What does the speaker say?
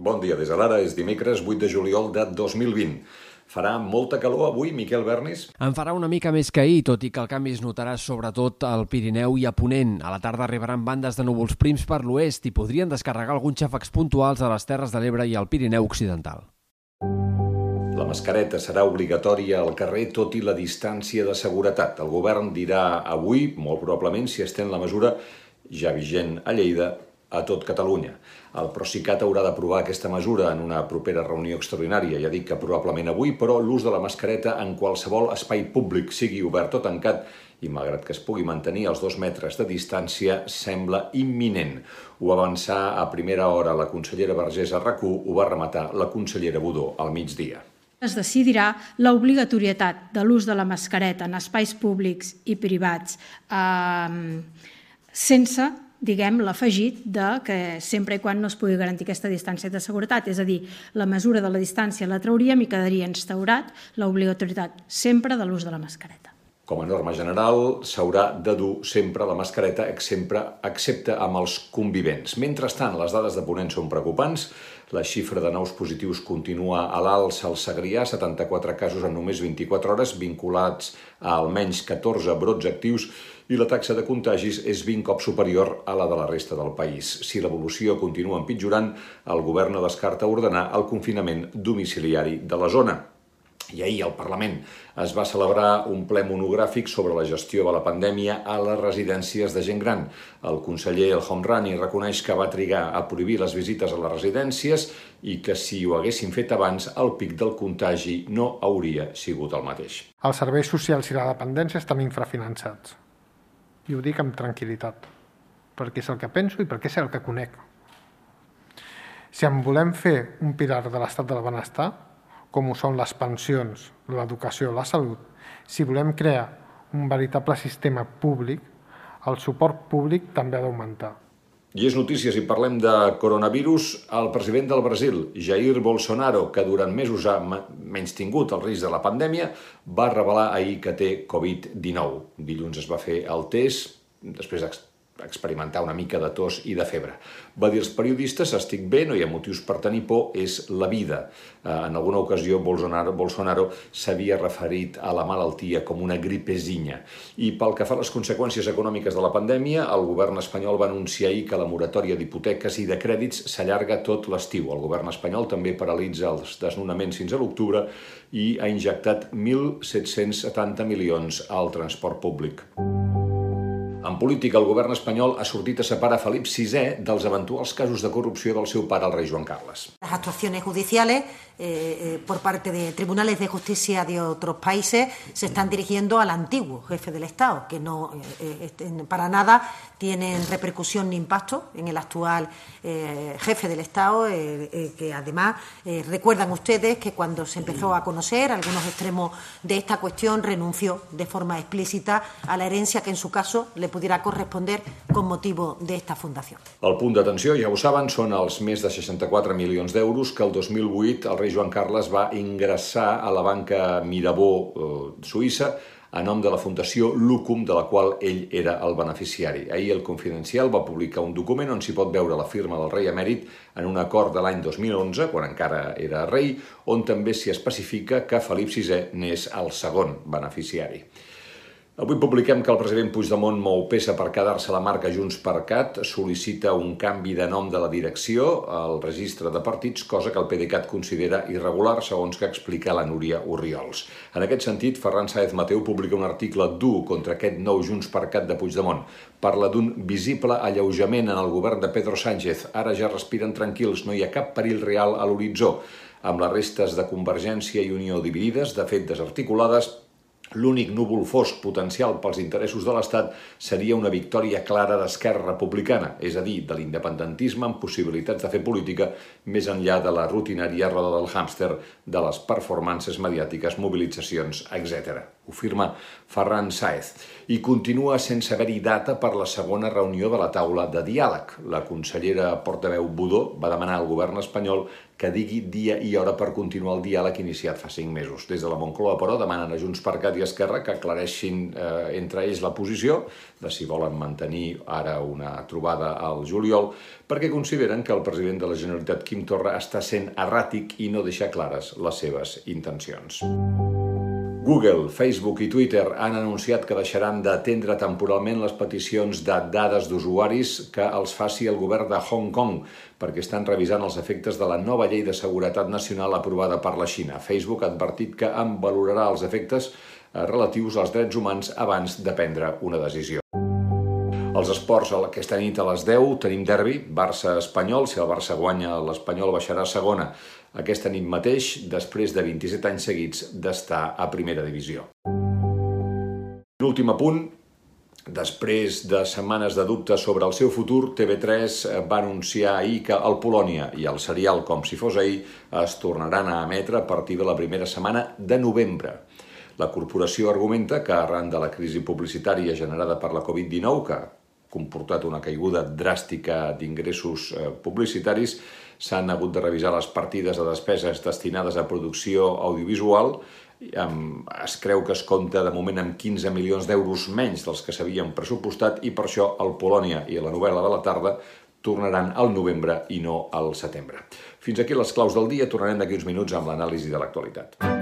Bon dia, des de l'ara és dimecres 8 de juliol de 2020. Farà molta calor avui, Miquel Bernis? En farà una mica més que ahir, tot i que el canvi es notarà sobretot al Pirineu i a Ponent. A la tarda arribaran bandes de núvols prims per l'oest i podrien descarregar alguns xàfecs puntuals a les Terres de l'Ebre i al Pirineu Occidental. La mascareta serà obligatòria al carrer tot i la distància de seguretat. El govern dirà avui, molt probablement, si estén la mesura ja vigent a Lleida a tot Catalunya. El Procicat haurà d'aprovar aquesta mesura en una propera reunió extraordinària, ja dic que probablement avui, però l'ús de la mascareta en qualsevol espai públic, sigui obert o tancat, i malgrat que es pugui mantenir els dos metres de distància, sembla imminent. Ho avançar a primera hora la consellera Vergés a ho va rematar la consellera Budó al migdia es decidirà l'obligatorietat de l'ús de la mascareta en espais públics i privats eh, sense diguem, l'afegit de que sempre i quan no es pugui garantir aquesta distància de seguretat, és a dir, la mesura de la distància la trauríem i quedaria instaurat l'obligatorietat sempre de l'ús de la mascareta. Com a norma general, s'haurà de dur sempre la mascareta, sempre, excepte amb els convivents. Mentrestant, les dades de Ponent són preocupants. La xifra de nous positius continua a l'alça al Segrià, 74 casos en només 24 hores, vinculats a almenys 14 brots actius, i la taxa de contagis és 20 cops superior a la de la resta del país. Si l'evolució continua empitjorant, el govern no descarta ordenar el confinament domiciliari de la zona. I ahir al Parlament es va celebrar un ple monogràfic sobre la gestió de la pandèmia a les residències de gent gran. El conseller El Homrani reconeix que va trigar a prohibir les visites a les residències i que si ho haguessin fet abans, el pic del contagi no hauria sigut el mateix. Els serveis socials i la dependència estan infrafinançats. I ho dic amb tranquil·litat, perquè és el que penso i perquè és el que conec. Si en volem fer un pilar de l'estat del benestar, com ho són les pensions, l'educació, la salut, si volem crear un veritable sistema públic, el suport públic també ha d'augmentar. I és notícies i parlem de coronavirus. El president del Brasil, Jair Bolsonaro, que durant mesos ha menys tingut el risc de la pandèmia, va revelar ahir que té Covid-19. Dilluns es va fer el test, després experimentar una mica de tos i de febre. Va dir als periodistes, estic bé, no hi ha motius per tenir por, és la vida. Eh, en alguna ocasió Bolsonaro, Bolsonaro s'havia referit a la malaltia com una gripezinha. I pel que fa a les conseqüències econòmiques de la pandèmia, el govern espanyol va anunciar ahir que la moratòria d'hipoteques i de crèdits s'allarga tot l'estiu. El govern espanyol també paralitza els desnonaments fins a l'octubre i ha injectat 1.770 milions al transport públic. Política, el govern espanyol ha sortit a separar Felip VI dels eventuals casos de corrupció del seu pare, el rei Joan Carles. Las actuaciones judiciales eh, eh, por parte de tribunales de justicia de otros países se están dirigiendo al antiguo jefe del Estado, que no eh, eh para nada tienen repercusión ni impacto en el actual eh, jefe del Estado, eh, que además recuerdan ustedes que cuando se empezó a conocer algunos extremos de esta cuestión renunció de forma explícita a la herencia que en su caso le pudiera corresponder con motivo de esta fundación. El punt d'atenció, ja ho saben, són els més de 64 milions d'euros que el 2008 el rei Joan Carles va ingressar a la banca Mirabó eh, suïssa a nom de la Fundació Lucum, de la qual ell era el beneficiari. Ahir el Confidencial va publicar un document on s'hi pot veure la firma del rei emèrit en un acord de l'any 2011, quan encara era rei, on també s'hi especifica que Felip VI n'és el segon beneficiari. Avui publiquem que el president Puigdemont mou peça per quedar-se la marca Junts per Cat, sol·licita un canvi de nom de la direcció al registre de partits, cosa que el PDeCAT considera irregular, segons que explica la Núria Oriols. En aquest sentit, Ferran Saez Mateu publica un article dur contra aquest nou Junts per Cat de Puigdemont. Parla d'un visible alleujament en el govern de Pedro Sánchez. Ara ja respiren tranquils, no hi ha cap perill real a l'horitzó. Amb les restes de Convergència i Unió dividides, de fet desarticulades, L'únic núvol fosc potencial pels interessos de l'Estat seria una victòria clara d'Esquerra Republicana, és a dir, de l'independentisme amb possibilitats de fer política més enllà de la rutinària roda del hàmster, de les performances mediàtiques, mobilitzacions, etc. ho firma Ferran Saez. I continua sense haver-hi data per la segona reunió de la taula de diàleg. La consellera portaveu Budó va demanar al govern espanyol que digui dia i hora per continuar el diàleg iniciat fa cinc mesos. Des de la Moncloa, però, demanen a Junts per Cat i Esquerra que aclareixin eh, entre ells la posició de si volen mantenir ara una trobada al juliol, perquè consideren que el president de la Generalitat, Quim Torra, està sent erràtic i no deixa clares les seves intencions. Google, Facebook i Twitter han anunciat que deixaran d'atendre temporalment les peticions de dades d'usuaris que els faci el govern de Hong Kong perquè estan revisant els efectes de la nova llei de seguretat nacional aprovada per la Xina. Facebook ha advertit que en valorarà els efectes eh, relatius als drets humans abans de prendre una decisió. Els esports, aquesta nit a les 10 tenim derbi, Barça-Espanyol. Si el Barça guanya, l'Espanyol baixarà a segona aquesta nit mateix, després de 27 anys seguits d'estar a primera divisió. L'últim apunt, Després de setmanes de dubte sobre el seu futur, TV3 va anunciar ahir que el Polònia i el serial Com si fos ahir es tornaran a emetre a partir de la primera setmana de novembre. La corporació argumenta que arran de la crisi publicitària generada per la Covid-19, que comportat una caiguda dràstica d'ingressos eh, publicitaris, s'han hagut de revisar les partides de despeses destinades a producció audiovisual. Es creu que es compta de moment amb 15 milions d'euros menys dels que s'havien pressupostat i per això el Polònia i la novel·la de la tarda tornaran al novembre i no al setembre. Fins aquí les claus del dia. Tornarem d'aquí uns minuts amb l'anàlisi de l'actualitat.